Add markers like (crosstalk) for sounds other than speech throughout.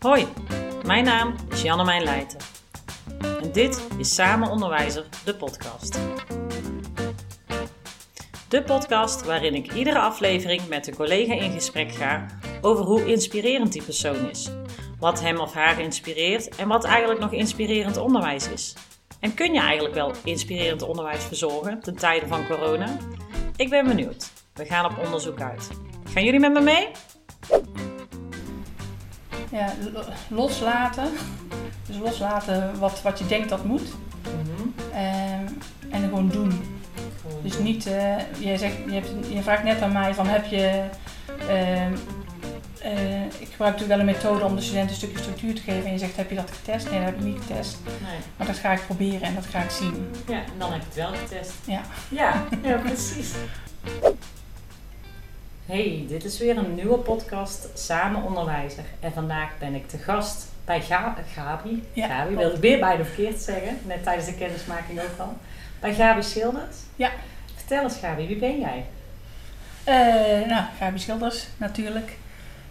Hoi, mijn naam is Janne Leijten. En dit is Samen Onderwijzer, de podcast. De podcast waarin ik iedere aflevering met een collega in gesprek ga over hoe inspirerend die persoon is. Wat hem of haar inspireert en wat eigenlijk nog inspirerend onderwijs is. En kun je eigenlijk wel inspirerend onderwijs verzorgen ten tijde van corona? Ik ben benieuwd. We gaan op onderzoek uit. Gaan jullie met me mee? Ja, loslaten. Dus loslaten wat, wat je denkt dat moet. Ehm, en gewoon doen. Dus niet, uh, je, zegt, je, hebt, je vraagt net aan mij van heb je ehm, uh, ik gebruik natuurlijk wel een methode om de studenten een stukje structuur te geven. En je zegt, heb je dat getest? Nee, dat heb ik niet getest. Nee. Maar dat ga ik proberen en dat ga ik zien. Ja, en dan heb je het wel getest. Ja. Ja, ja precies. Hey, dit is weer een nieuwe podcast Samen Onderwijzer. En vandaag ben ik te gast bij Ga Gabi. Ja, Gabi, wilde ik weer bijna verkeerd zeggen. Net tijdens de kennismaking ook al. Bij Gabi Schilders. Ja. Vertel eens Gabi, wie ben jij? Uh, nou, Gabi Schilders natuurlijk.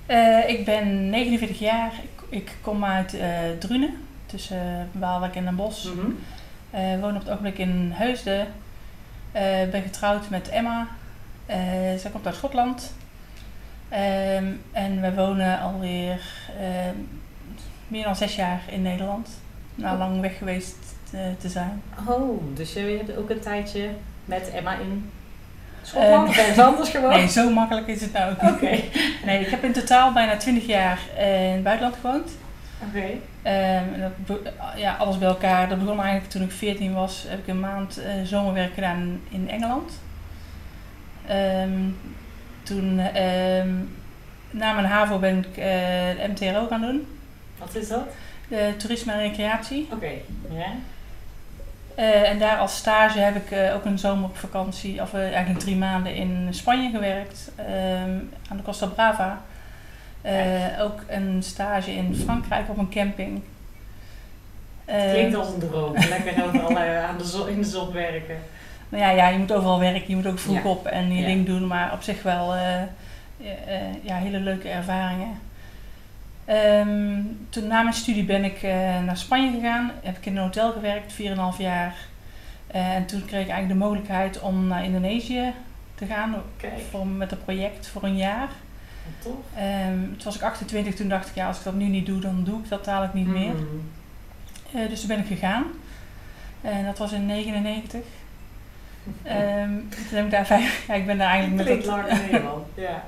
Uh, ik ben 49 jaar. Ik, ik kom uit uh, Drunen, tussen Waalwijk en Den Bosch. Mm -hmm. woon op het ogenblik in Heusden. ben getrouwd met Emma. Zij komt uit Schotland. Um, en we wonen alweer meer dan zes jaar in Nederland. Na oh. lang weg geweest te zijn. Oh, dus je hebt ook een tijdje met Emma in Schotland of ergens anders gewoon? Nee, zo makkelijk is het nou ook Oké. Nee, ik heb in totaal bijna 20 jaar in het buitenland gewoond. Oké. Okay. Um, ja, alles bij elkaar. Dat begon eigenlijk toen ik 14 was. Heb ik een maand uh, zomerwerk gedaan in Engeland. Um, toen, um, na mijn HAVO ben ik uh, de MTRO gaan doen. Wat is dat? De toerisme en recreatie. Oké, ja. Uh, en daar als stage heb ik uh, ook een zomervakantie, of uh, eigenlijk drie maanden in Spanje gewerkt, um, aan de Costa Brava. ook een stage in Frankrijk op een camping. Het klinkt als een droom, lekker overal aan de zon, in de zon werken. Nou ja, ja, je moet overal werken, je moet ook vroeg op en je ja. ding doen, maar op zich wel ja, hele leuke ervaringen. Um, toen na mijn studie ben ik uh, naar Spanje gegaan. Heb ik in een hotel gewerkt, 4,5 jaar. Uh, en toen kreeg ik eigenlijk de mogelijkheid om naar Indonesië te gaan voor, met een project voor een jaar. Tof. Um, toen was ik 28, toen dacht ik, ja, als ik dat nu niet doe, dan doe ik dat dadelijk niet meer. Uh, dus toen ben ik gegaan. En dat was in 99. Um, toen heb ik daar vijf, (laughs) ja, ik ben daar eigenlijk met dat... lang (laughs) ja.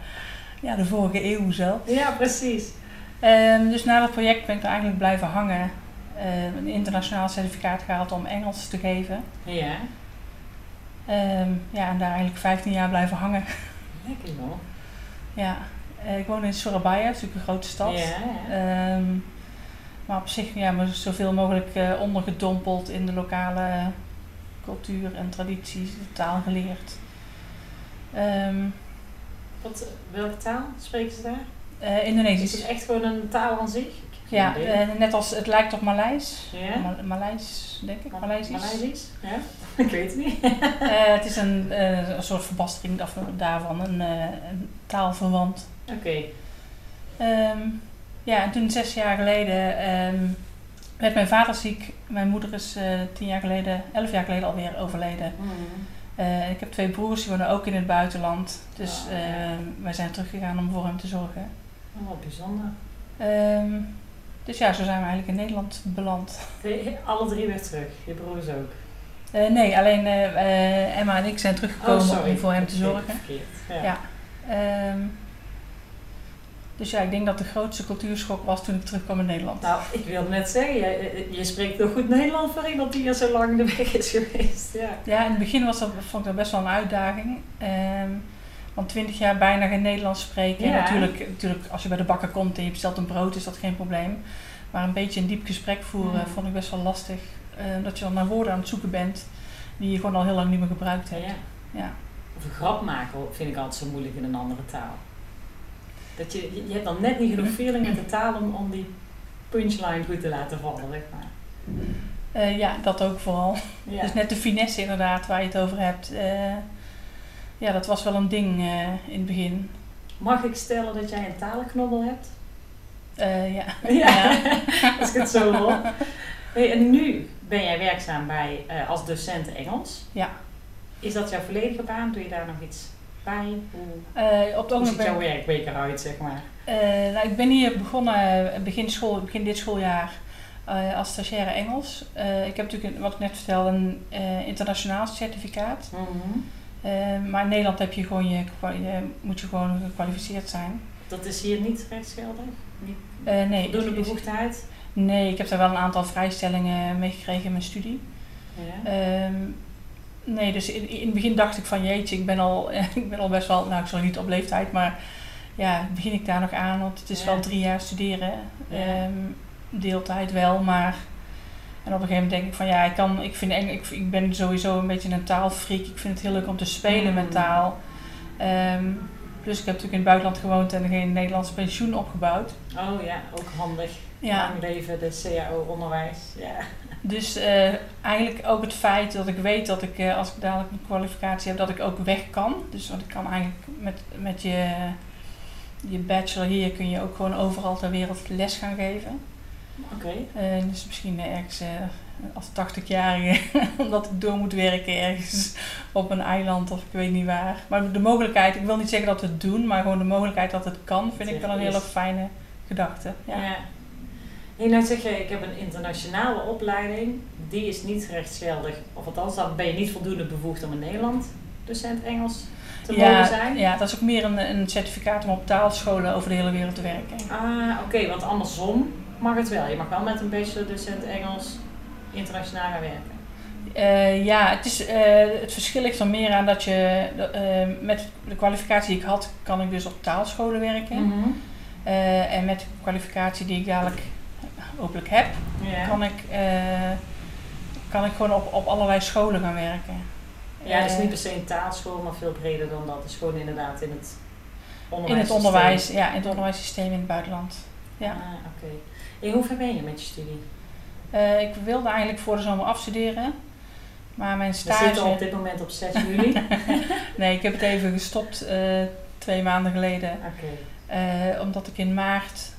ja, de vorige eeuw zelf. Ja, precies. Um, dus na dat project ben ik er eigenlijk blijven hangen. Uh, een internationaal certificaat gehaald om Engels te geven. Ja. Ja, en daar eigenlijk 15 jaar blijven hangen. Lekker hoor. (laughs) Ja. Uh, ik woon in Surabaya, natuurlijk een grote stad. Ja, maar op zich, ja, maar zoveel mogelijk uh, ondergedompeld in de lokale cultuur en tradities, de taal geleerd. Wat, welke taal spreken ze daar? Uh, Indonesisch. Is het echt gewoon een taal aan zich? Ja, uh, net als het lijkt op Maleis. Ja? Ma Maleis, denk ik. Maleisisch. Maleisisch, ja. (laughs) ik weet het niet. uh, het is een, een soort verbastering daarvan, een, een taalverwant. Oké. Okay. Um, ja, en toen zes jaar geleden um, werd mijn vader ziek. Mijn moeder is tien jaar geleden, elf jaar geleden alweer overleden. Mm. Uh, ik heb twee broers, die wonen ook in het buitenland. Dus oh, ja. uh, wij zijn teruggegaan om voor hem te zorgen. Oh, wat bijzonder. Um, dus ja, zo zijn we eigenlijk in Nederland beland. Alle drie weer terug, je broers ook? Nee, alleen Emma en ik zijn teruggekomen oh, om voor hem te zorgen. Ja. ja. Um, dus ja, ik denk dat de grootste cultuurschok was toen ik terugkwam in Nederland. Nou, ik wilde net zeggen, je, je spreekt nog goed Nederlands voor iemand die hier zo lang de weg is geweest. Ja, ja in het begin was dat, vond ik dat best wel een uitdaging. Um, want twintig jaar bijna geen Nederlands spreken. Ja. En natuurlijk, natuurlijk, als je bij de bakker komt en je bestelt een brood, is dat geen probleem. Maar een beetje een diep gesprek voeren mm. vond ik best wel lastig. Uh, dat je dan naar woorden aan het zoeken bent die je gewoon al heel lang niet meer gebruikt hebt. Ja. ja. Of een grap maken vind ik altijd zo moeilijk in een andere taal. Dat je, je hebt dan net niet genoeg feeling met de taal om, om die punchline goed te laten vallen, zeg maar. Uh, ja, dat ook vooral. Ja. Dus net de finesse inderdaad waar je het over hebt. Uh, ja, dat was wel een ding uh, in het begin. Mag ik stellen dat jij een talenknobbel hebt? Eh, ja. Ja, als (laughs) ik het zo hoor. Hey, en nu ben jij werkzaam bij, eh, als docent Engels. Ja. Is dat jouw volledige baan? Doe je daar nog iets Hoe, Eh, op het hoe ziet jouw werkweek eruit, zeg maar? Eh, nou, ik ben hier begonnen eh, begin, school, begin dit schooljaar als stagiaire Engels. Ik heb natuurlijk, een- wat ik net vertelde, een internationaal certificaat. Mhm. Maar in Nederland heb je gewoon je, moet je gewoon gekwalificeerd zijn. Dat is hier niet rechtsgeldig? Niet Eh, nee, voldoende bevoegdheid? nee, ik heb daar wel een aantal vrijstellingen meegekregen in mijn studie. Ja. Ehm, nee, dus in, in het begin dacht ik van jeetje, ik ben al, (laughs) ik ben al best wel, nou ik zal niet op leeftijd, maar ja, begin ik daar nog aan, want het is Ja. wel drie jaar studeren. Ja. Ehm, deeltijd wel, maar en op een gegeven moment denk ik van ja, ik, kan, ik, vind Eng, ik, ik ben sowieso een beetje een taalfreak. Ik vind het heel leuk om te spelen Mm. met taal. Ehm, plus ik heb natuurlijk in het buitenland gewoond en geen Nederlands pensioen opgebouwd. Oh ja, ook handig. Ja, Lang leven, de CAO-onderwijs. Ja. Dus eh, eigenlijk ook het feit dat ik weet dat ik, eh, als ik dadelijk een kwalificatie heb, dat ik ook weg kan. Dus want ik kan eigenlijk met, met je, je bachelor hier kun je ook gewoon overal ter wereld les gaan geven. Oké. Eh, dus misschien ergens als 80-jarige, (laughs) omdat ik door moet werken ergens op een eiland of ik weet niet waar. Maar de mogelijkheid, ik wil niet zeggen dat we het doen, maar gewoon de mogelijkheid dat het kan, vind ik wel een hele fijne gedachte. Ja. Ja. Hey, nou zeg je, ik heb een internationale opleiding. Die is niet rechtsgeldig. Of althans, dan ben je niet voldoende bevoegd om in Nederland docent Engels te mogen zijn. ja, dat is ook meer een, een certificaat om op taalscholen over de hele wereld te werken. Ah, oké, want andersom mag het wel. Je mag wel met een bachelor docent Engels internationaal gaan werken. Eh, ja, het, is, eh, het verschil ligt er meer aan dat je eh, met de kwalificatie die ik had, kan ik dus op taalscholen werken. Mhm. En met de kwalificatie die ik dadelijk hopelijk heb, Ja. kan ik, eh, kan ik gewoon op, op allerlei scholen gaan werken. ja, dus Eh, niet per se een taalschool, maar veel breder dan dat. Dus gewoon inderdaad in het in onderwijs. het onderwijs, ja, in het onderwijssysteem in het buitenland. Ja. Ah, oké. En hoe ver ben je met je studie? Eh, ik wilde eigenlijk voor de zomer afstuderen, maar mijn We stage. zitten op dit moment op 6 juli. (laughs) Nee, ik heb het even gestopt eh, twee maanden geleden. Eh, omdat ik in maart eh,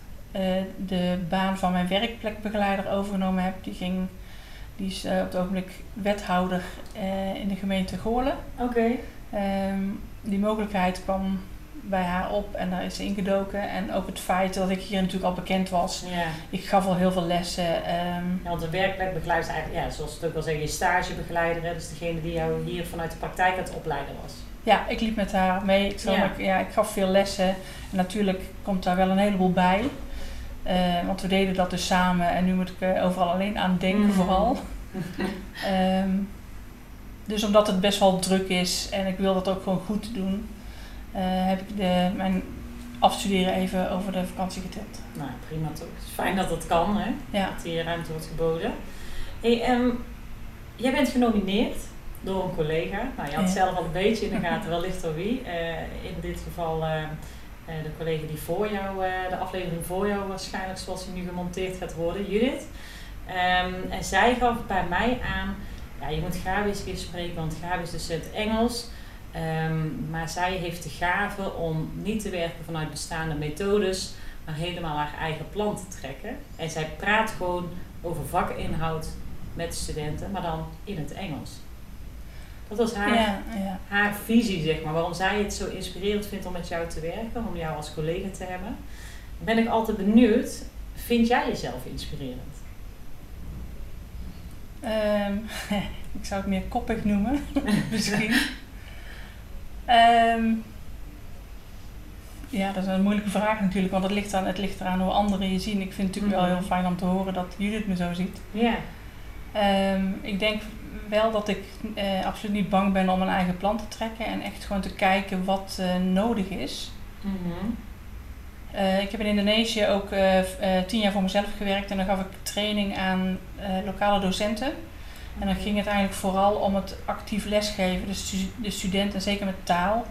de baan van mijn werkplekbegeleider overgenomen heb. Die, ging, die is eh, op het ogenblik wethouder eh, in de gemeente Goorlen. Oké. Ehm, die mogelijkheid kwam bij haar op en daar is ze ingedoken. En ook het feit dat ik hier natuurlijk al bekend was. Ja. Ik gaf al heel veel lessen. Ja, want een werkplekbegeleider is eigenlijk, ja, zoals het ook wel zeggen, je stagebegeleider. Hè? Dus degene die jou hier vanuit de praktijk aan het opleiden was. ja, ik liep met haar mee. Ik, Ja. ook- ja, ik gaf veel lessen. En natuurlijk komt daar wel een heleboel bij. Eh, want we deden dat dus samen en nu moet ik er overal alleen aan denken Mhm. vooral. (laughs) Ehm, dus omdat het best wel druk is en ik wil dat ook gewoon goed doen, eh, heb ik de, mijn afstuderen even over de vakantie getild. Nou, prima toch. Het is fijn dat dat kan, hè? Ja, Dat hier ruimte wordt geboden. Hey, ehm, jij bent genomineerd door een collega. Nou, je had Ja. zelf al een beetje in de (laughs) gaten, wellicht door wie. Eh, in dit geval eh, eh, de collega die voor jou, eh, de aflevering voor jou waarschijnlijk, zoals die nu gemonteerd gaat worden, Judith. Ehm, en zij gaf bij mij aan, ja, je moet Gabi eens een keer spreken, want Gabi is docent Engels. Ehm, maar zij heeft de gave om niet te werken vanuit bestaande methodes, maar helemaal haar eigen plan te trekken. En zij praat gewoon over vakinhoud met studenten, maar dan in het Engels. Dat was haar, ja, ja. haar visie, zeg maar. Waarom zij het zo inspirerend vindt om met jou te werken, om jou als collega te hebben. Ben ik altijd benieuwd, vind jij jezelf inspirerend? Ehm, (laughs) ik zou het meer koppig noemen, (laughs) misschien. (laughs) Ehm, ja, dat is een moeilijke vraag natuurlijk, want het ligt, aan, het ligt eraan hoe anderen je zien. Ik vind het natuurlijk wel Mhm. heel fijn om te horen dat Judith me zo ziet. Ja. Ehm, ik denk wel dat ik eh, absoluut niet bang ben om een eigen plan te trekken en echt gewoon te kijken wat eh, nodig is. Mhm. Eh, ik heb in Indonesië ook tien jaar voor mezelf gewerkt en dan gaf ik training aan lokale docenten. En dan ging het eigenlijk vooral om het actief lesgeven, de, stu- de studenten, zeker met taal.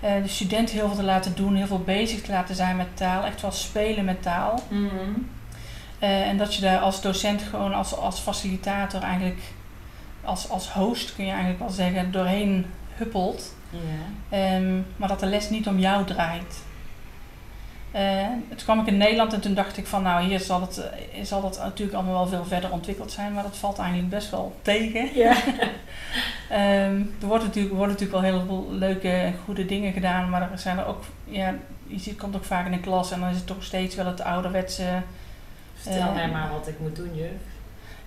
De student heel veel te laten doen, heel veel bezig te laten zijn met taal, echt wel spelen met taal. Mhm. En dat je daar als docent gewoon als, als facilitator eigenlijk, als, als host kun je eigenlijk wel zeggen, doorheen huppelt. Ja. Ehm, maar dat de les niet om jou draait. Uh, toen kwam ik in Nederland en toen dacht ik van nou hier zal het, zal het natuurlijk allemaal wel veel verder ontwikkeld zijn, maar dat valt eigenlijk best wel tegen. Ja. um, (laughs) er wordt natuurlijk, worden natuurlijk wel heel veel leuke en goede dingen gedaan, maar er zijn er ook, ja, je ziet, komt ook vaak in een klas en dan is het toch steeds wel het ouderwetse. Vertel uh, mij maar wat ik moet doen, juf.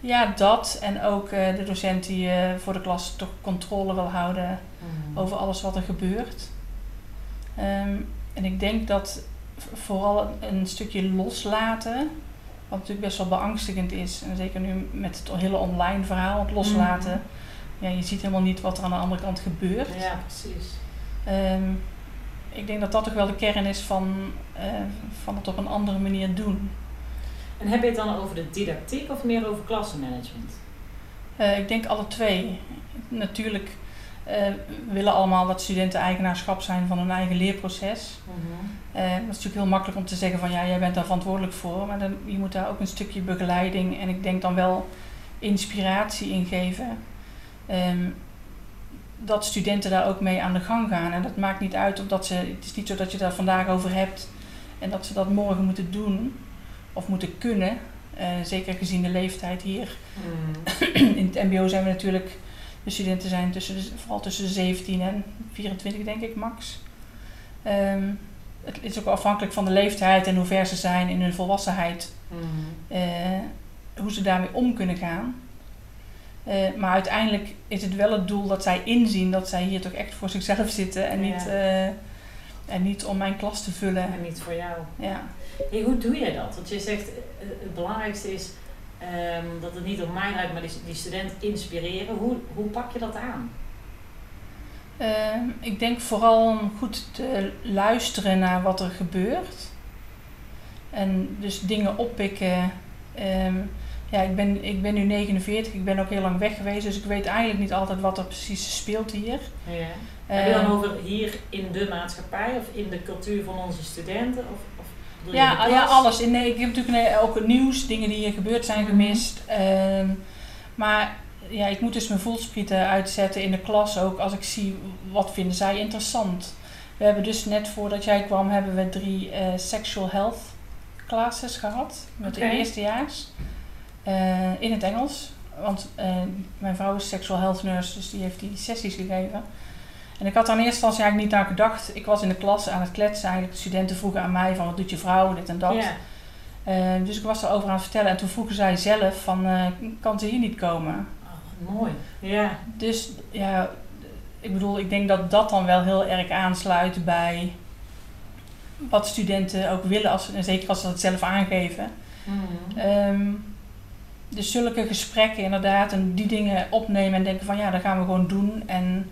Ja, dat. En ook uh, de docent die uh, voor de klas toch controle wil houden mm. over alles wat er gebeurt. Um, en ik denk dat vooral een stukje loslaten, wat natuurlijk best wel beangstigend is, en zeker nu met het hele online verhaal, het loslaten. Mm. Ja, je ziet helemaal niet wat er aan de andere kant gebeurt. Ja, precies. Um, ik denk dat dat toch wel de kern is van, uh, van het op een andere manier doen. En heb je het dan over de didactiek of meer over klassenmanagement? Uh, ik denk alle twee. Natuurlijk uh, willen allemaal dat studenten eigenaarschap zijn van hun eigen leerproces. Mm-hmm. uh, dat is natuurlijk heel makkelijk om te zeggen van ja, jij bent daar verantwoordelijk voor. Maar dan, je moet daar ook een stukje begeleiding en ik denk dan wel inspiratie in geven. Um, dat studenten daar ook mee aan de gang gaan. En dat maakt niet uit omdat ze. Het is niet zo dat je daar vandaag over hebt en dat ze dat morgen moeten doen of moeten kunnen. Uh, zeker gezien de leeftijd hier. Mm. (clears throat) In het MBO zijn we natuurlijk. De studenten zijn tussen de, vooral tussen de 17 en 24, denk ik, max. Um, het is ook afhankelijk van de leeftijd en hoe ver ze zijn in hun volwassenheid. Mm. Uh, hoe ze daarmee om kunnen gaan. Uh, maar uiteindelijk is het wel het doel dat zij inzien dat zij hier toch echt voor zichzelf zitten en, niet, en niet om mijn klas te vullen. En niet voor jou. Ja. Hey, hoe doe je dat? Want je zegt het belangrijkste is um, dat het niet om mij draait, maar die, die student inspireren. Hoe, hoe pak je dat aan? Uh, ik denk vooral om goed te luisteren naar wat er gebeurt. En dus dingen oppikken. Um, ja, ik ben, ik ben nu 49, ik ben ook heel lang weg geweest, dus ik weet eigenlijk niet altijd wat er precies speelt hier. Ja. Heb je dan over hier in de maatschappij of in de cultuur van onze studenten? Of ja, ja, alles. In, nee, ik heb natuurlijk ook nieuws, dingen die hier gebeurd zijn gemist. Uh, maar ja, ik moet dus mijn voelsprieten uitzetten in de klas ook als ik zie wat vinden zij interessant. We hebben dus net voordat jij kwam, hebben we drie uh, sexual health classes gehad met okay. de eerstejaars. Uh, in het Engels. Want uh, mijn vrouw is sexual health nurse, dus die heeft die sessies gegeven. En ik had er in eerste instantie eigenlijk niet naar gedacht. Ik was in de klas aan het kletsen. Eigenlijk de studenten vroegen aan mij van wat doet je vrouw, dit en dat. Yeah. Uh, dus ik was erover aan het vertellen. En toen vroegen zij zelf van, uh, kan ze hier niet komen? Oh, mooi, ja. Dus ja, ik bedoel, ik denk dat dat dan wel heel erg aansluit bij wat studenten ook willen. Als, en zeker als ze dat zelf aangeven. Mm. Um, dus zulke gesprekken inderdaad en die dingen opnemen en denken van ja, dat gaan we gewoon doen. En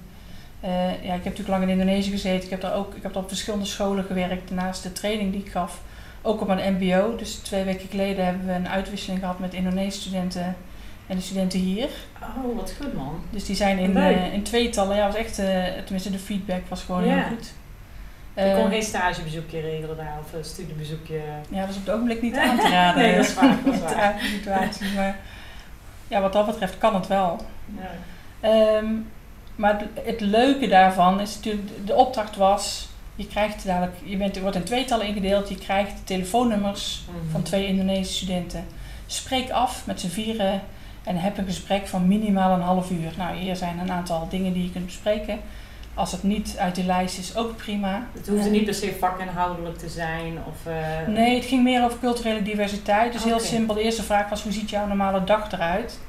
uh, ja, ik heb natuurlijk lang in Indonesië gezeten. Ik heb daar ook ik heb daar op verschillende scholen gewerkt naast de training die ik gaf. Ook op een MBO. Dus twee weken geleden hebben we een uitwisseling gehad met Indonesische studenten en de studenten hier. Oh, wat goed man. Dus die zijn in, uh, in tweetallen. Ja, was echt, uh, tenminste de feedback was gewoon heel goed. Je kon geen stagebezoekje regelen daar of een studiebezoekje. Ja, dat is op het ogenblik niet (laughs) aan te raden. nee, dat is waar. Dat is (laughs) waar. situatie, maar ja, wat dat betreft kan het wel. Ja. Um, maar het, het, leuke daarvan is natuurlijk, de opdracht was, je krijgt dadelijk, je, bent, je wordt in tweetallen ingedeeld, je krijgt telefoonnummers mm-hmm. van twee Indonesische studenten. Spreek af met z'n vieren en heb een gesprek van minimaal een half uur. Nou, hier zijn een aantal dingen die je kunt bespreken. Als het niet uit die lijst is, ook prima. Het hoefde niet per se vakinhoudelijk te zijn? Of, uh... Nee, het ging meer over culturele diversiteit. Dus heel simpel. De eerste vraag was, hoe ziet jouw normale dag eruit?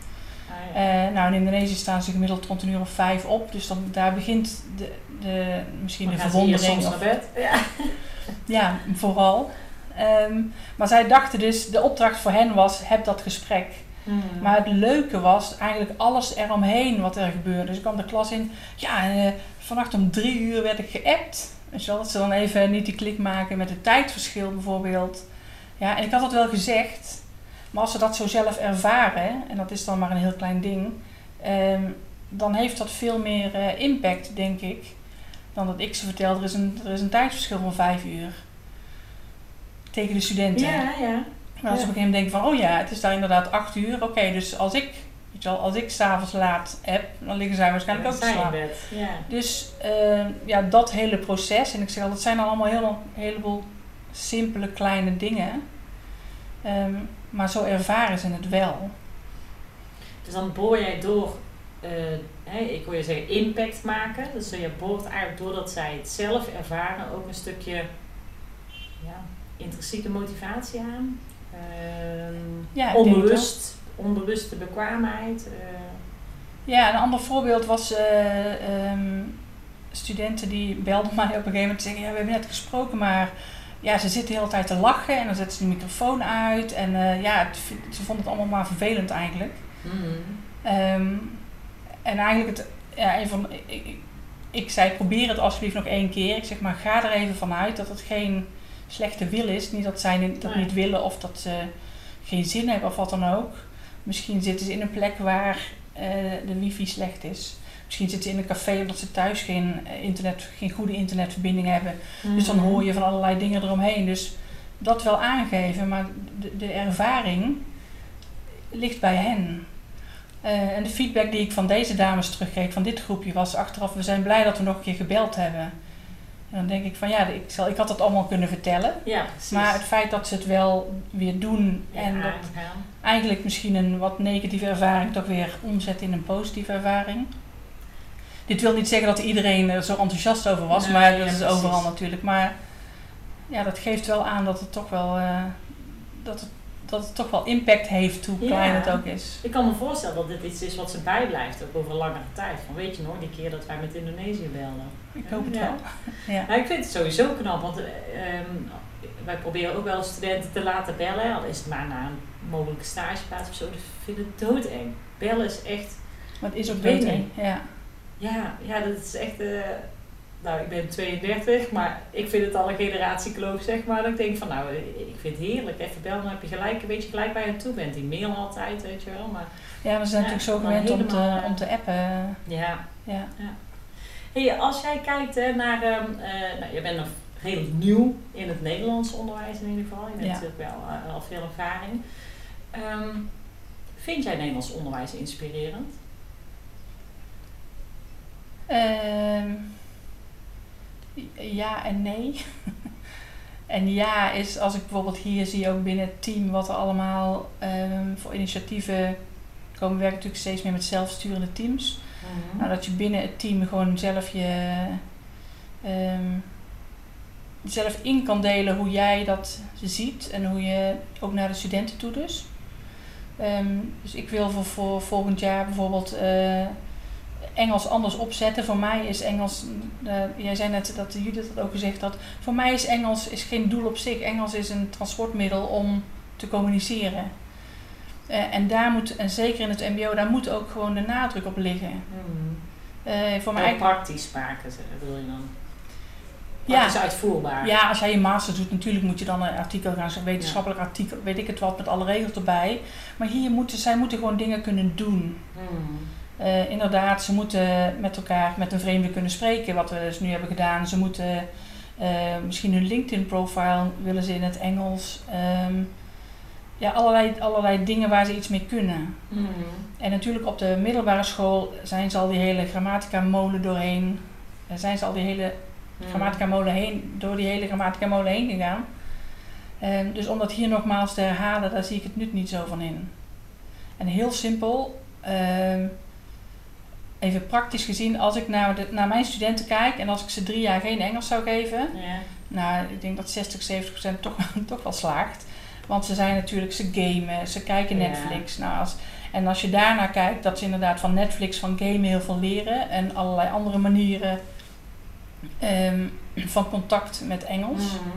Ah, ja. uh, nou, in Indonesië staan ze gemiddeld rond een uur of vijf op. Dus dan, daar begint de, de, misschien de verwondering. Soms naar bed? (laughs) Ja, ja vooral. Um, maar zij dachten dus, de opdracht voor hen was, heb dat gesprek. Hmm. Maar het leuke was eigenlijk alles eromheen wat er gebeurde. Dus ik kwam de klas in. Ja, uh, vannacht om drie uur werd ik geappt. Weet je wel, dat ze dan even niet die klik maken met het tijdverschil bijvoorbeeld. Ja, en ik had dat wel gezegd. Maar als ze dat zo zelf ervaren, en dat is dan maar een heel klein ding, ehm, dan heeft dat veel meer uh, impact, denk ik, dan dat ik ze vertel. Er is een, er is een tijdsverschil van vijf uur tegen de studenten. Ja, ja. Maar als ja. op een gegeven moment denk van, oh ja, het is daar inderdaad acht uur. Oké, dus als ik Weet je wel, als ik s'avonds laat heb, dan liggen zij waarschijnlijk ook te slapen. Ja. Dus uh, ja, dat hele proces. En ik zeg al, dat zijn allemaal heel, een heleboel simpele kleine dingen. Ehm, maar zo ervaren ze het wel. Dus dan boor jij door, uh, ik wil je zeggen, impact maken. Dus je boort eigenlijk doordat zij het zelf ervaren ook een stukje ja, intrinsieke motivatie aan. Uh, ja, onbewust, onbewuste bekwaamheid. Uh. Ja, een ander voorbeeld was um, studenten die belden mij op een gegeven moment en zeggen, ja, we hebben net gesproken, maar ja, ze zitten de hele tijd te lachen en dan zetten ze de microfoon uit. En uh, ja, ze vonden het allemaal maar vervelend eigenlijk. Mm. en eigenlijk, het, ja, een van, ik, ik, zei, probeer het alsjeblieft nog één keer. Ik zeg maar, ga er even vanuit dat het geen slechte wil is. Niet dat zij dat niet willen of dat ze geen zin hebben of wat dan ook. Misschien zitten ze in een plek waar uh, de wifi slecht is. Misschien zitten ze in een café omdat ze thuis geen, eh, internet, geen goede internetverbinding hebben. Dus dan hoor je van allerlei dingen eromheen. Dus dat wel aangeven, maar de, de ervaring ligt bij hen. Uh, en de feedback die ik van deze dames terugkreeg, van dit groepje, was achteraf: we zijn blij dat we nog een keer gebeld hebben. En dan denk ik van ja, ik, zal, ik had het allemaal kunnen vertellen. Ja, maar het feit dat ze het wel weer doen en dat eigenlijk misschien een wat negatieve ervaring toch weer omzet in een positieve ervaring. Dit wil niet zeggen dat iedereen er zo enthousiast over was, maar dat is overal natuurlijk. Maar ja, dat geeft wel aan dat het toch wel, uh, dat het, dat het toch wel impact heeft hoe klein het ook is. Ik kan me voorstellen dat dit iets is wat ze bijblijft, ook over langere tijd. Van weet je nog, die keer dat wij met Indonesië belden. Ik hoop het wel. (laughs) Ja. Nou, ik vind het sowieso knap, want uh, wij proberen ook wel studenten te laten bellen, al is het maar naar een mogelijke stageplaats of zo. Ik vind het doodeng. Bellen is echt... Maar het is ook doodeng, ja. Ja, ja, dat is echt. Uh, nou, ik ben 32, maar ik vind het al een generatiekloof, zeg maar. Dat ik denk van, nou, ik vind het heerlijk. Even bellen, dan heb je gelijk een beetje gelijk bij je toe bent. Die mail altijd, weet je wel. Maar, ja, we zijn natuurlijk zo gewend om, te, om te appen. Ja. ja. ja. Hey, als jij kijkt hè, naar, um, uh, nou, je bent nog heel nieuw in het Nederlands onderwijs in ieder geval. Je hebt natuurlijk wel uh, al veel ervaring. Um, vind jij Nederlands onderwijs inspirerend? Uh, ja en nee. (laughs) en ja is als ik bijvoorbeeld hier zie ook binnen het team wat er allemaal um, voor initiatieven komen. We werken natuurlijk steeds meer met zelfsturende teams. Mm nou, dat je binnen het team gewoon zelf je um, zelf in kan delen hoe jij dat ziet en hoe je ook naar de studenten toe dus. Um, dus ik wil voor, voor volgend jaar bijvoorbeeld uh, Engels anders opzetten. Voor mij is Engels, uh, jij zei net dat Judith dat ook gezegd had, voor mij is Engels is geen doel op zich. Engels is een transportmiddel om te communiceren. Uh, en daar moet, en zeker in het MBO, daar moet ook gewoon de nadruk op liggen. Uh, voor mij praktisch maken, wil je dan? Ja. is uitvoerbaar. Ja, als jij je master doet, natuurlijk moet je dan een artikel gaan schrijven, wetenschappelijk artikel, weet ik het wat, met alle regels erbij. Maar hier moeten zij moeten gewoon dingen kunnen doen. Hmm. Uh, inderdaad, ze moeten met elkaar, met een vreemde kunnen spreken, wat we dus nu hebben gedaan. Ze moeten uh, misschien hun LinkedIn-profile willen ze in het Engels. Um, ja, allerlei, allerlei dingen waar ze iets mee kunnen. Mm. En natuurlijk op de middelbare school zijn ze al die hele grammatica-molen doorheen. Zijn ze al die hele mm. grammatica-molen heen, door die hele grammatica-molen heen gegaan. Um, dus om dat hier nogmaals te herhalen, daar zie ik het nut niet zo van in. En heel simpel. Um, even praktisch gezien, als ik naar, de, naar mijn studenten kijk en als ik ze drie jaar geen Engels zou geven, ja. nou, ik denk dat 60, 70 procent toch, (laughs) toch wel slaagt. Want ze zijn natuurlijk, ze gamen, ze kijken Netflix. Nou, als, en als je daarnaar kijkt, dat ze inderdaad van Netflix, van gamen heel veel leren en allerlei andere manieren um, (clears throat) van contact met Engels. Mhm.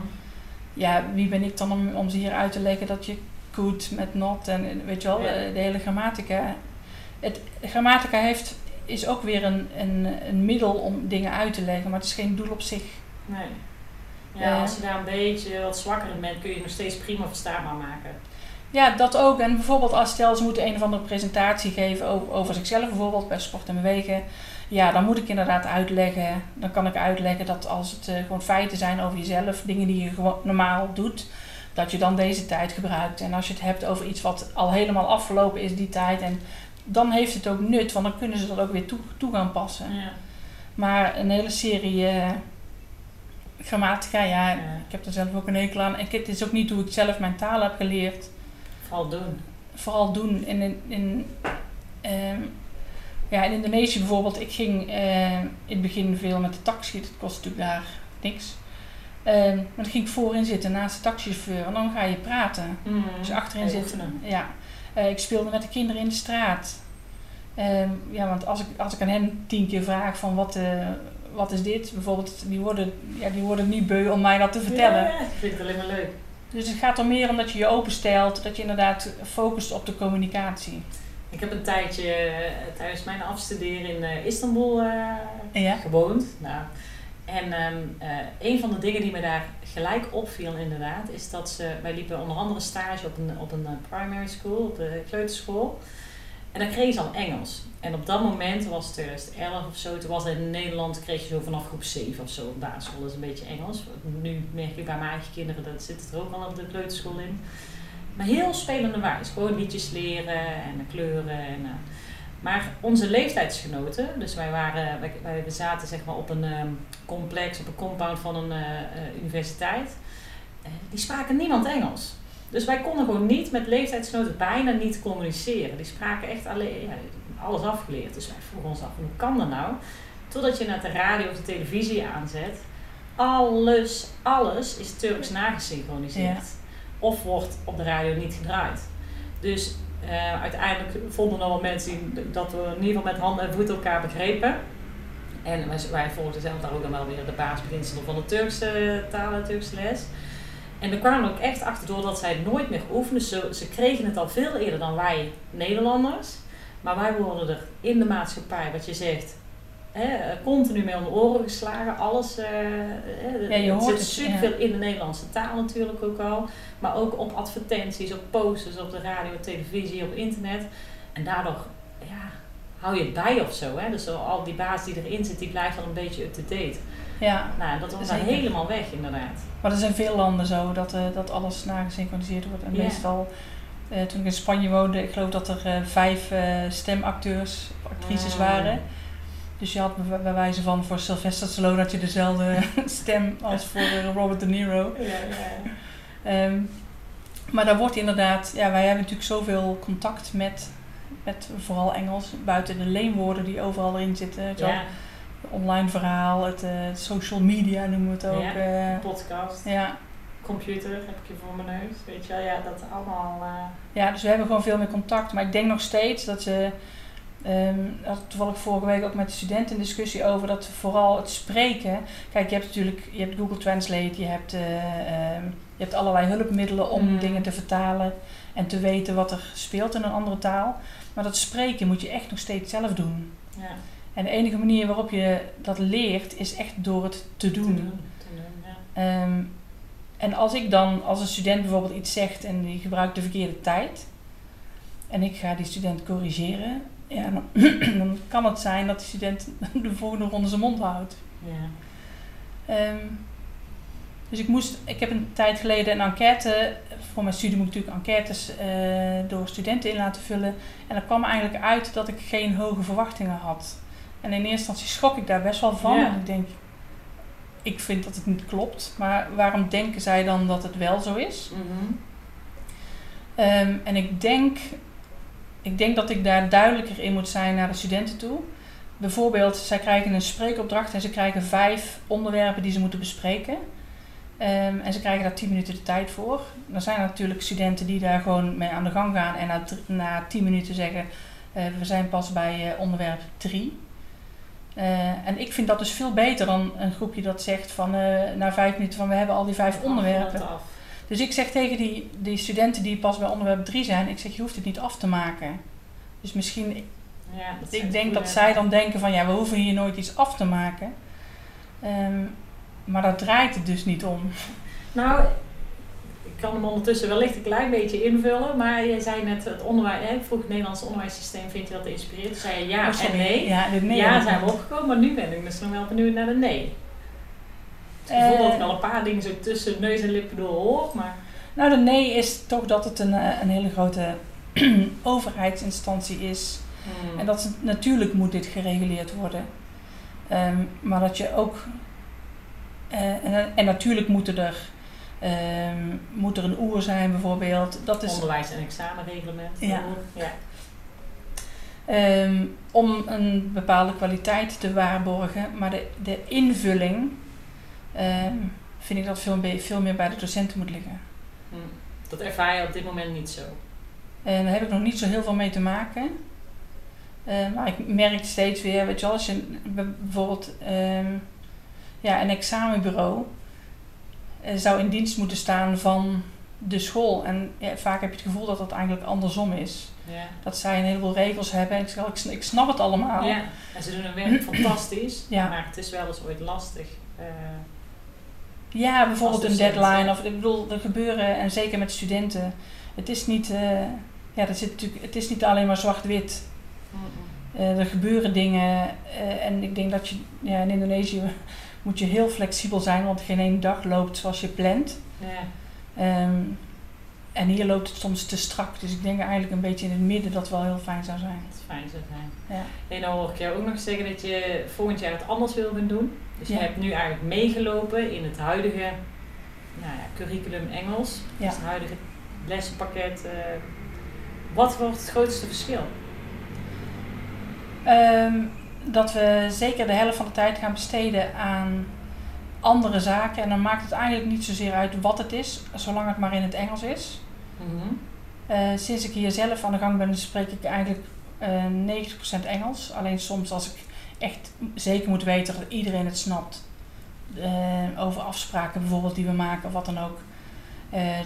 Ja, wie ben ik dan om, om ze hier uit te leggen dat je could met not en weet je wel, de hele grammatica. Het, grammatica heeft is ook weer een, een, een middel om dingen uit te leggen, maar het is geen doel op zich. Nee. Ja, als je daar een beetje wat zwakker in bent, kun je nog steeds prima verstaanbaar maken. Ja, dat ook. En bijvoorbeeld als stel ze moeten een of andere presentatie geven over, over zichzelf, bijvoorbeeld bij Sport en Bewegen. Ja, dan moet ik inderdaad uitleggen. Dan kan ik uitleggen dat als het uh, gewoon feiten zijn over jezelf, dingen die je gewoon normaal doet, dat je dan deze tijd gebruikt. En als je het hebt over iets wat al helemaal afgelopen is, die tijd, en dan heeft het ook nut, want dan kunnen ze dat ook weer toe, toe gaan passen. Ja. Maar een hele serie uh, Grammatica, ja, ik heb er zelf ook een hekel aan. Het is ook niet hoe ik zelf mijn taal heb geleerd. Vooral doen. Vooral doen. In, in, in, ehm, ja, in Indonesië bijvoorbeeld, ik ging uh, in het begin veel met de taxi. Dat kost natuurlijk daar niks. Um, maar dan ging ik voorin zitten naast de taxichauffeur en dan ga je praten. Mm. Dus achterin zitten. Ja. Uh, ik speelde met de kinderen in de straat. Um, ja, want als ik, als ik aan hen tien keer vraag van wat, uh, wat is dit, bijvoorbeeld, die worden, ja, die worden niet beu om mij dat te vertellen. Ja, ik vind het alleen maar leuk. Dus het gaat er meer om dat je je openstelt, dat je inderdaad focust op de communicatie. Ik heb een tijdje tijdens mijn afstuderen in Istanbul ja. gewoond. Nou, en um, uh, een van de dingen die me daar gelijk opviel inderdaad, is dat ze, wij liepen onder andere stage op een, op een primary school, op de kleuterschool. En dan kregen ze al Engels. En op dat moment was het 2011 of zo, toen was het in Nederland, kreeg je zo vanaf groep 7 of zo op basisschool, dat is een beetje Engels. Nu merk ik bij mijn eigen kinderen, dat zit er ook al op de kleuterschool in. Maar heel spelende wijs, gewoon liedjes leren en kleuren en... Uh, maar onze leeftijdsgenoten, dus wij, waren, wij, wij zaten zeg maar op een um, complex, op een compound van een uh, uh, universiteit, uh, die spraken niemand Engels. Dus wij konden gewoon niet met leeftijdsgenoten bijna niet communiceren. Die spraken echt alleen, ja, alles afgeleerd. Dus wij vroegen ons af, hoe kan dat nou? Totdat je naar de radio of de televisie aanzet, alles, alles is Turks nagesynchroniseerd. Ja. Of wordt op de radio niet gedraaid. Dus uh, uiteindelijk vonden er mensen dat we in ieder geval met handen en voeten elkaar begrepen. En wij, wij volgden zelf daar ook dan wel weer de basisbeginselen van de Turkse taal en Turkse les. En daar kwamen ook echt achter doordat zij het nooit meer oefenden. Ze, ze kregen het al veel eerder dan wij Nederlanders. Maar wij worden er in de maatschappij, wat je zegt, hè, continu mee om de oren geslagen. Alles, uh, ja, je hoort zit superveel ja. in de Nederlandse taal natuurlijk ook al. Maar ook op advertenties, op posters, op de radio, televisie, op internet. En daardoor ja, hou je het bij of zo. Hè? Dus al die baas die erin zit, die blijft al een beetje up-to-date. Ja, nou, dat was helemaal weg inderdaad. Maar er zijn veel landen zo, dat, uh, dat alles nagesynchroniseerd wordt. En meestal, uh, toen ik in Spanje woonde, ik geloof dat er uh, vijf stemacteurs, actrices Ah. waren. Dus je had bij, wijze van voor Sylvester Stallone had je dezelfde (laughs) stem als voor Robert De Niro. Ja, ja. Um, maar daar wordt inderdaad, ja, wij hebben natuurlijk zoveel contact met, met vooral Engels, buiten de leenwoorden die overal erin zitten. Ja. Online verhaal, het uh, social media noemen we het ook. Ja, uh, podcast, ja. computer heb ik je voor mijn neus. Weet je wel, ja, dat allemaal. Uh... Ja, dus we hebben gewoon veel meer contact. Maar ik denk nog steeds dat ze. Um, had toevallig vorige week ook met de studenten een discussie over dat vooral het spreken. Kijk, je hebt natuurlijk je hebt Google Translate, je hebt, uh, um, je hebt allerlei hulpmiddelen om Mm. dingen te vertalen en te weten wat er speelt in een andere taal. Maar dat spreken moet je echt nog steeds zelf doen. Ja, En de enige manier waarop je dat leert is echt door het te doen. te doen. Te doen ja. Um, en als ik dan, als een student bijvoorbeeld iets zegt en die gebruikt de verkeerde tijd, en ik ga die student corrigeren, ja, dan, (clears throat) dan kan het zijn dat de student (laughs) de volgende ronde zijn mond houdt. Ja. Um, dus ik moest, ik heb een tijd geleden een enquête, voor mijn studie moet ik natuurlijk enquêtes uh, door studenten in laten vullen. En er kwam eigenlijk uit dat ik geen hoge verwachtingen had. En in eerste instantie schrok ik daar best wel van. Ja. En ik denk, ik vind dat het niet klopt. Maar waarom denken zij dan dat het wel zo is? Mm-hmm. Um, en ik denk, ik denk dat ik daar duidelijker in moet zijn naar de studenten toe. Bijvoorbeeld, zij krijgen een spreekopdracht en ze krijgen vijf onderwerpen die ze moeten bespreken. Um, en ze krijgen daar 10 minuten de tijd voor. Dan zijn er natuurlijk studenten die daar gewoon mee aan de gang gaan en na, na 10 minuten zeggen: uh, We zijn pas bij uh, onderwerp 3. Uh, en ik vind dat dus veel beter dan een groepje dat zegt van na vijf minuten van we hebben al die vijf onderwerpen. Dus ik zeg tegen die, die studenten die pas bij onderwerp 3 zijn, ik zeg je hoeft het niet af te maken. Dus misschien, ja, ik denk dat zij dan denken van ja we hoeven hier nooit iets af te maken. Um, maar daar draait het dus niet om. Nou, ik kan hem ondertussen wellicht een klein beetje invullen, maar je zei net het onderwijs, ik vroeg het Nederlandse onderwijssysteem, vind je dat inspireert? Toen zei je ja oh, en nee. Ja, nee ja zijn we opgekomen, maar nu ben ik dus nog wel benieuwd naar de nee. Ik dat ik al een paar dingen zo tussen neus en lippen door hoor, maar... Nou, de nee is toch dat het een, een hele grote (clears throat) overheidsinstantie is. Hmm. En dat het, natuurlijk moet dit gereguleerd worden. Um, maar dat je ook en, en, natuurlijk moeten er, um, moet er een oer zijn bijvoorbeeld. Dat is, Onderwijs- en examenreglement. Ja. ja. Um, om een bepaalde kwaliteit te waarborgen, maar de, de invulling um, vind ik dat veel, veel meer bij de docenten moet liggen. Hm. Dat ervaar je op dit moment niet zo? En daar heb ik nog niet zo heel veel mee te maken. Uh, maar ik merk steeds weer, weet je wel, als je bijvoorbeeld um, ja, een examenbureau uh, zou in dienst moeten staan van de school. En ja, vaak heb je het gevoel dat dat eigenlijk andersom is. Ja. Dat zij een heleboel regels hebben. En ik, ik, snap het allemaal. Ja, en ze doen hun werk (clears throat) fantastisch. Maar het is wel eens ooit lastig. Uh, ja, bijvoorbeeld een deadline. Of ik bedoel, er gebeuren, en zeker met studenten, het is niet, uh, ja, dat zit natuurlijk, het is niet alleen maar zwart-wit. Uh, er gebeuren dingen uh, en ik denk dat je ja, in Indonesië (laughs) moet je heel flexibel zijn, want geen één dag loopt zoals je plant. Ja. Um, en hier loopt het soms te strak. Dus ik denk eigenlijk een beetje in het midden dat wel heel fijn zou zijn. Dat fijn zou zijn. Ja. En dan hoor ik jou ook nog zeggen dat je volgend jaar het anders wil gaan doen. Dus je hebt nu eigenlijk meegelopen in het huidige nou ja, curriculum Engels. Ja. Dus het huidige lessenpakket. Uh, wat wordt het grootste verschil? Um, dat we zeker de helft van de tijd gaan besteden aan andere zaken. En dan maakt het eigenlijk niet zozeer uit wat het is, zolang het maar in het Engels is. Mm sinds ik hier zelf aan de gang ben, spreek ik eigenlijk uh, eh, 90% Engels. Alleen soms als ik echt zeker moet weten dat iedereen het snapt. Uh, over afspraken bijvoorbeeld die we maken of wat dan ook.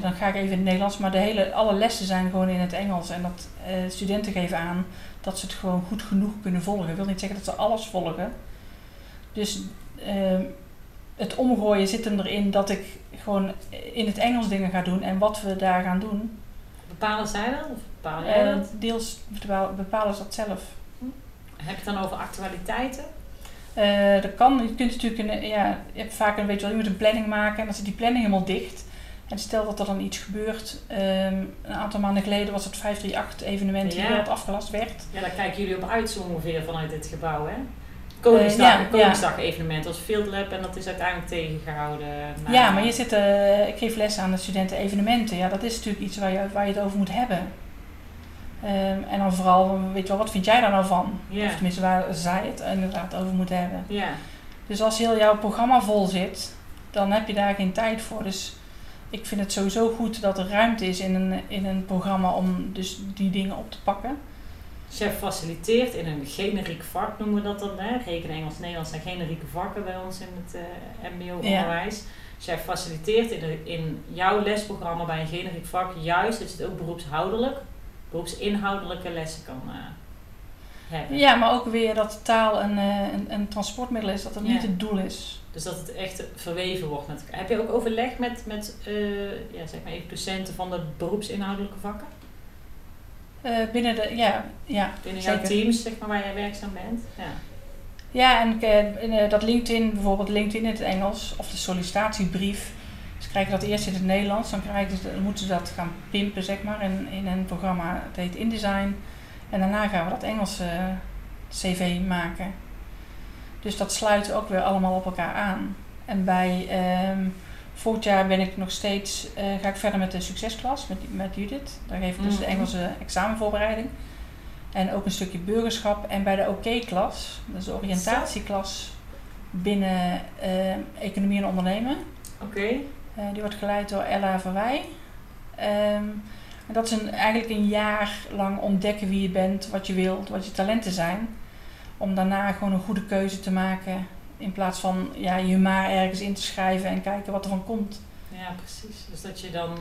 dan ga ik even in het Nederlands. Maar de hele, alle lessen zijn gewoon in het Engels. En dat studenten geven aan dat ze het gewoon goed genoeg kunnen volgen. Ik wil niet zeggen dat ze alles volgen. Dus ehm, het omgooien zit hem erin dat ik gewoon in het Engels dingen ga doen en wat we daar gaan doen. Bepalen zij dat? Of bepalen jij dat? deels bepalen ze dat zelf. Hm. Heb je het dan over actualiteiten? Uh, dat kan. Je kunt natuurlijk een, ja, je hebt vaak een beetje wel, je moet een planning maken en dan zit die planning helemaal dicht. En stel dat er dan iets gebeurt. Um, een aantal maanden geleden was het 538 evenement ja. hier dat afgelast werd. Ja, daar kijken jullie op uit zo ongeveer vanuit dit gebouw, hè? Koningsdag, uh, Koningsdag evenement als Field Lab en dat is uiteindelijk tegengehouden. Ja, maar je zit, uh, ik geef les aan de studenten evenementen. Ja, dat is natuurlijk iets waar je, waar je het over moet hebben. Um, en dan vooral, weet je wel, wat vind jij daar nou van? Yeah. Of tenminste, waar zij het inderdaad over moeten hebben. Ja. Dus als heel jouw programma vol zit, dan heb je daar geen tijd voor. Dus ik vind het sowieso goed dat er ruimte is in een, in een programma om dus die dingen op te pakken. Chef faciliteert in een generiek vak, noemen we dat dan. Hè? Rekenen Engels, Nederlands zijn generieke vakken bij ons in het uh, eh, MBO-onderwijs. Ja. Chef faciliteert in, in jouw lesprogramma bij een generiek vak juist dat je het ook beroepshoudelijk, beroepsinhoudelijke lessen kan uh, hebben. Ja, maar ook weer dat taal een, uh, een, een, transportmiddel is, dat het niet het doel is. Dus dat het echt verweven wordt met elkaar. Heb je ook overleg met, met ja, zeg maar even docenten van de beroepsinhoudelijke vakken? Uh, binnen de, ja, ja binnen jouw teams, zeg maar, waar jij werkzaam bent. Ja, ja en uh, dat LinkedIn, bijvoorbeeld LinkedIn in het Engels, of de sollicitatiebrief. Ze krijgen dat eerst in het Nederlands, dan, krijgen ze, dan moeten ze dat gaan pimpen, zeg maar, in, in een programma, het heet InDesign. En daarna gaan we dat Engelse cv maken. Dus dat sluit ook weer allemaal op elkaar aan. En bij... Um, Volgend jaar ben ik nog steeds, uh, ga ik verder met de succesklas met, met Judith. Daar geef ik dus de mhm. Engelse examenvoorbereiding. En ook een stukje burgerschap. En bij de OK-klas, dat is de oriëntatieklas binnen uh, economie en ondernemen. Oké. Uh, die wordt geleid door Ella Verwij. Um, en dat is een, eigenlijk een jaar lang ontdekken wie je bent, wat je wilt, wat je talenten zijn. Om daarna gewoon een goede keuze te maken in plaats van ja, je maar ergens in te schrijven en kijken wat er van komt. Ja, precies. Dus dat je dan,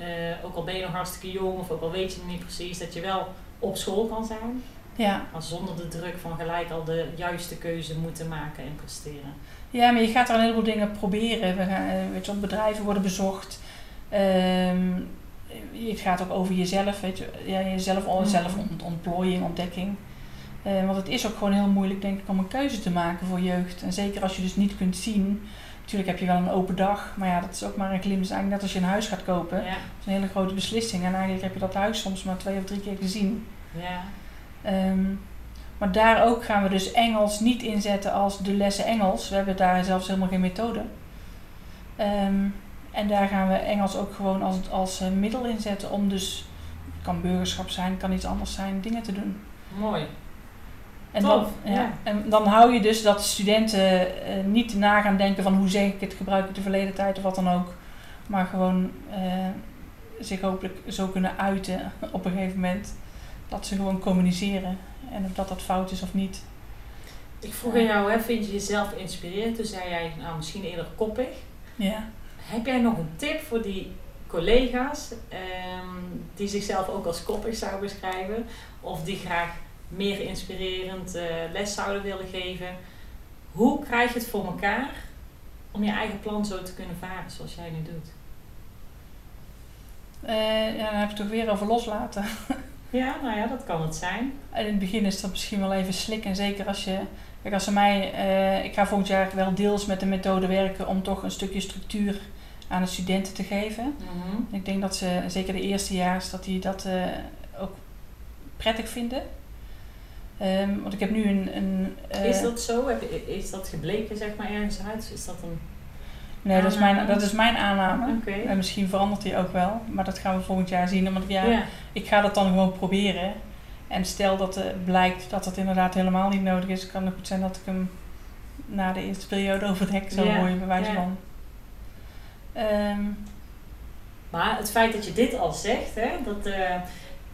uh, ook al ben je nog hartstikke jong of ook al weet je nog niet precies, dat je wel op school kan zijn. Ja. Maar zonder de druk van gelijk al de juiste keuze moeten maken en presteren. Ja, maar je gaat er een heleboel dingen proberen. We gaan, eh, weet je, bedrijven worden bezocht. Um, het gaat ook over jezelf, weet je, ja, jezelf, mm. zelf ontplooiing, ontdekking. Uh, want het is ook gewoon heel moeilijk, denk ik, om een keuze te maken voor jeugd. En zeker als je dus niet kunt zien. Natuurlijk heb je wel een open dag, maar ja, dat is ook maar een glimp. eigenlijk net als je een huis gaat kopen. Ja. Dat is een hele grote beslissing. En eigenlijk heb je dat huis soms maar twee of drie keer gezien. Ja. Um, Maar daar ook gaan we dus Engels niet inzetten als de lessen Engels. We hebben daar zelfs helemaal geen methode. Ehm, en daar gaan we Engels ook gewoon als, als uh, middel inzetten om dus, het kan burgerschap zijn, kan iets anders zijn, dingen te doen. Mooi. En dan, ja, en dan hou je dus dat studenten uh, niet na gaan denken van hoe zeg ik het, gebruik ik de verleden tijd of wat dan ook. Maar gewoon uh, zich hopelijk zo kunnen uiten (laughs) op een gegeven moment. Dat ze gewoon communiceren. En of dat dat fout is of niet. Ik vroeg aan jou, hè, vind je jezelf inspirerend? Toen zei jij, nou misschien eerder koppig. Ja. Heb jij nog een tip voor die collega's um, die zichzelf ook als koppig zouden beschrijven? Of die graag meer inspirerend uh, les zouden willen geven? Hoe krijg je het voor elkaar om je eigen plan zo te kunnen varen zoals jij nu doet? Uh, ja, dan heb je het toch weer over loslaten. (laughs) Ja, nou ja, dat kan het zijn. In het begin is dat misschien wel even slik. En zeker als je. Kijk, als ze mij. Uh, ik ga volgend jaar wel deels met de methode werken om toch een stukje structuur aan de studenten te geven. Mm -hmm. Ik denk dat ze, zeker de eerstejaars, dat die dat uh, ook prettig vinden. Um, want ik heb nu een. een uh, is dat zo? Is dat gebleken, zeg maar, ergens uit? Is dat een. Nee, dat is, mijn, dat is mijn aanname. Okay. En misschien verandert die ook wel. Maar dat gaan we volgend jaar zien. Want ja, ja. ik ga dat dan gewoon proberen. En stel dat blijkt dat het inderdaad helemaal niet nodig is, kan het goed zijn dat ik hem na de eerste periode over het hek zou Ja, gooien, bij wijze ja. van. Ehm, Maar het feit dat je dit al zegt, hè, dat, eh,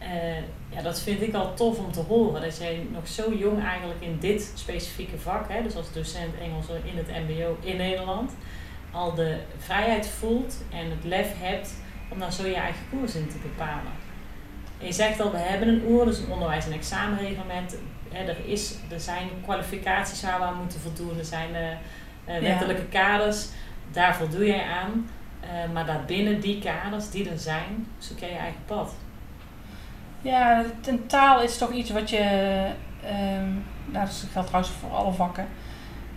eh, ja, dat vind ik al tof om te horen. Dat jij nog zo jong eigenlijk in dit specifieke vak, hè, dus als docent Engels in het MBO in Nederland, al de vrijheid voelt en het lef hebt om daar zo je eigen koers in te bepalen. En je zegt al, we hebben een OER, dus een onderwijs- en examenreglement. Hè, er, is, er zijn kwalificaties waar we aan moeten voldoen, er zijn eh, wettelijke kaders, daar voldoe jij aan. Maar daarbinnen die kaders die er zijn, zoek jij je eigen pad. Ja, een taal is toch iets wat je. ehm nou, dat geldt trouwens voor alle vakken.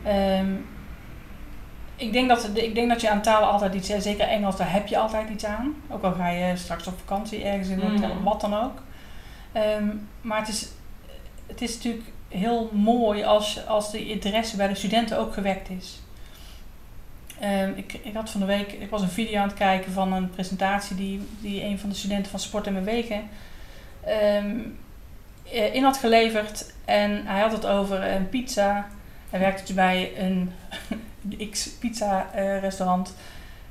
Ehm, ik, denk dat, ik denk dat je aan talen altijd iets, zeker Engels, daar heb je altijd iets aan. Ook al ga je straks op vakantie ergens in een hotel, Mhm. wat dan ook. Ehm, maar het is, het is natuurlijk heel mooi als, als de interesse bij de studenten ook gewekt is. Ik, ik had van de week, ik was een video aan het kijken van een presentatie die, die een van de studenten van Sport en Bewegen ehm, eh, in had geleverd. En hij had het over een pizza. Hij werkte dus bij een (laughs) X pizza eh, restaurant.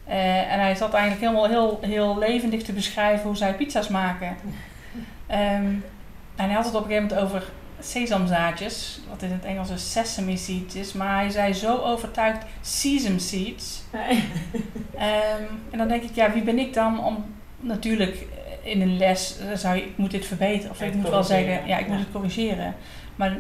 Eh, en hij zat eigenlijk helemaal heel, heel levendig te beschrijven hoe zij pizza's maken. Ehm, en hij had het op een gegeven moment over sesamzaadjes, wat in het Engels een sesame seeds is. Maar hij zei zo overtuigd sesame seeds. Ehm, en dan denk ik, ja, wie ben ik dan om natuurlijk eh, in een les eh, zou je, ik moet dit verbeteren. Of ik moet wel zeggen, ja, ik moet het corrigeren. Maar eh,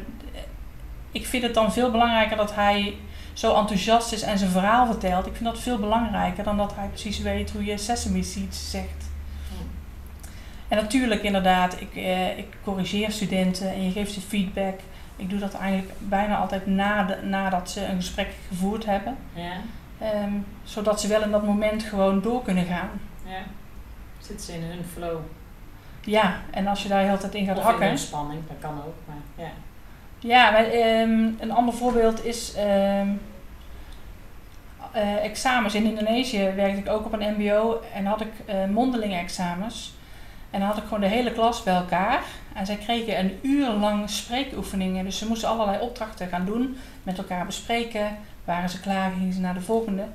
ik vind het dan veel belangrijker dat hij zo enthousiast is en zijn verhaal vertelt. Ik vind dat veel belangrijker dan dat hij precies weet hoe je sesame seeds zegt. En natuurlijk inderdaad, ik, eh, ik corrigeer studenten en je geeft ze feedback. Ik doe dat eigenlijk bijna altijd na de, nadat ze een gesprek gevoerd hebben. Ja, Ehm, zodat ze wel in dat moment gewoon door kunnen gaan. ja. Zitten ze in hun flow. Ja, en als je daar de hele tijd in gaat of hakken. spanning, dat kan ook. Maar ja. Ja, maar, ehm, een ander voorbeeld is ehm, eh, examens. In Indonesië werkte ik ook op een MBO en had ik eh mondelinge examens. En dan had ik gewoon de hele klas bij elkaar. En zij kregen een uur lang spreekoefeningen. Dus ze moesten allerlei opdrachten gaan doen, met elkaar bespreken. Waren ze klaar, gingen ze naar de volgende.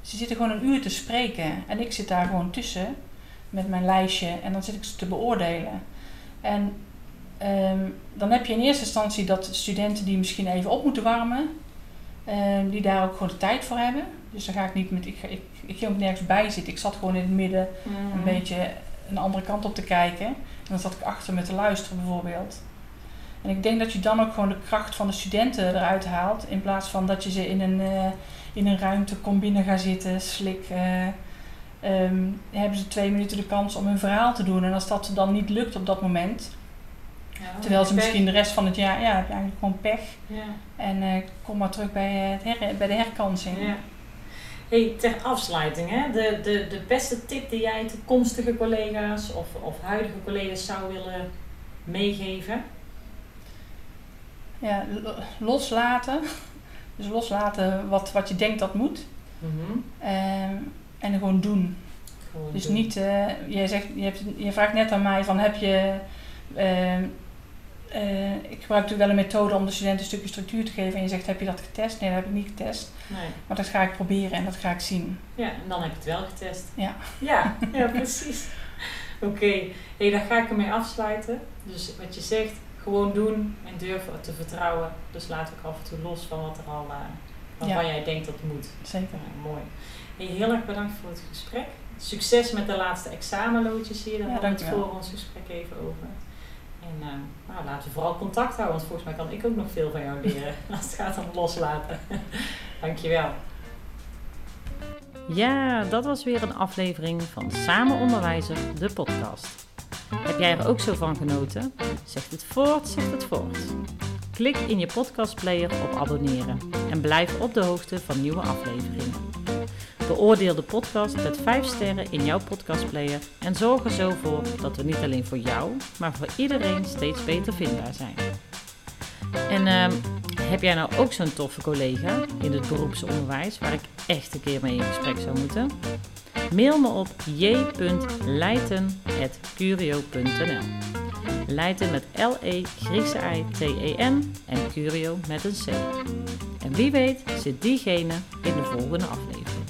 Dus ze zitten gewoon een uur te spreken. En ik zit daar gewoon tussen met mijn lijstje en dan zit ik ze te beoordelen. En Ehm, dan heb je in eerste instantie dat studenten die misschien even op moeten warmen, ehm, die daar ook gewoon de tijd voor hebben. Dus dan ga ik niet met, ik, ik, ik ging ook nergens bij zitten. Ik zat gewoon in het midden een beetje een andere kant op te kijken. En dan zat ik achter me te luisteren bijvoorbeeld. En ik denk dat je dan ook gewoon de kracht van de studenten eruit haalt. In plaats van dat je ze in een, eh, in een ruimte kom binnen gaan zitten, slik. Ehm, hebben ze twee minuten de kans om hun verhaal te doen. En als dat dan niet lukt op dat moment, Ja, Terwijl ze pech. misschien de rest van het jaar, ja, heb je eigenlijk gewoon pech. Ja. En eh, kom maar terug bij, eh, het her, bij de herkansing. Ja. Hey, ter afsluiting, hè? De, de, de beste tip die jij toekomstige collega's of, of huidige collega's zou willen meegeven? ja, loslaten. (laughs) Dus loslaten wat, wat je denkt dat moet. Mhm. Ehm, en gewoon doen. Gewoon Dus doen. niet, eh, je, zegt, je, hebt, je vraagt net aan mij van heb je. ehm, eh, ik gebruik natuurlijk wel een methode om de studenten een stukje structuur te geven. En je zegt heb je dat getest? Nee, dat heb ik niet getest. Nee. Maar dat ga ik proberen en dat ga ik zien. Ja, en dan heb je het wel getest. Ja. Ja, (laughs) ja precies. Oké, hey, daar ga ik ermee afsluiten. Dus wat je zegt, gewoon doen en durven te vertrouwen. Dus laat ook af en toe los van wat er al, eh, waarvan jij denkt dat het moet. Zeker. Ja, mooi. Hey, heel erg bedankt voor het gesprek. Succes met de laatste examenloodjes hier. Daar Ja, hadden we het voor ons gesprek even over. En eh, nou, laten we vooral contact houden, want volgens mij kan ik ook nog veel van jou leren (laughs) als het gaat om loslaten. (laughs) Dankjewel. Ja, dat was weer een aflevering van Samen Onderwijzer, de podcast. Heb jij er ook zo van genoten? Zegt het voort, zegt het voort. Klik in je podcastplayer op abonneren en blijf op de hoogte van nieuwe afleveringen. Beoordeel de podcast met 5 sterren in jouw podcastplayer en zorg er zo voor dat we niet alleen voor jou, maar voor iedereen steeds beter vindbaar zijn. En ehm, heb jij nou ook zo'n toffe collega in het beroepsonderwijs waar ik echt een keer mee in gesprek zou moeten? Mail me op j.leiten.curio.nl Leiden met L-E, Griekse I-T-E-N en Curio met een C. En wie weet zit diegene in de volgende aflevering.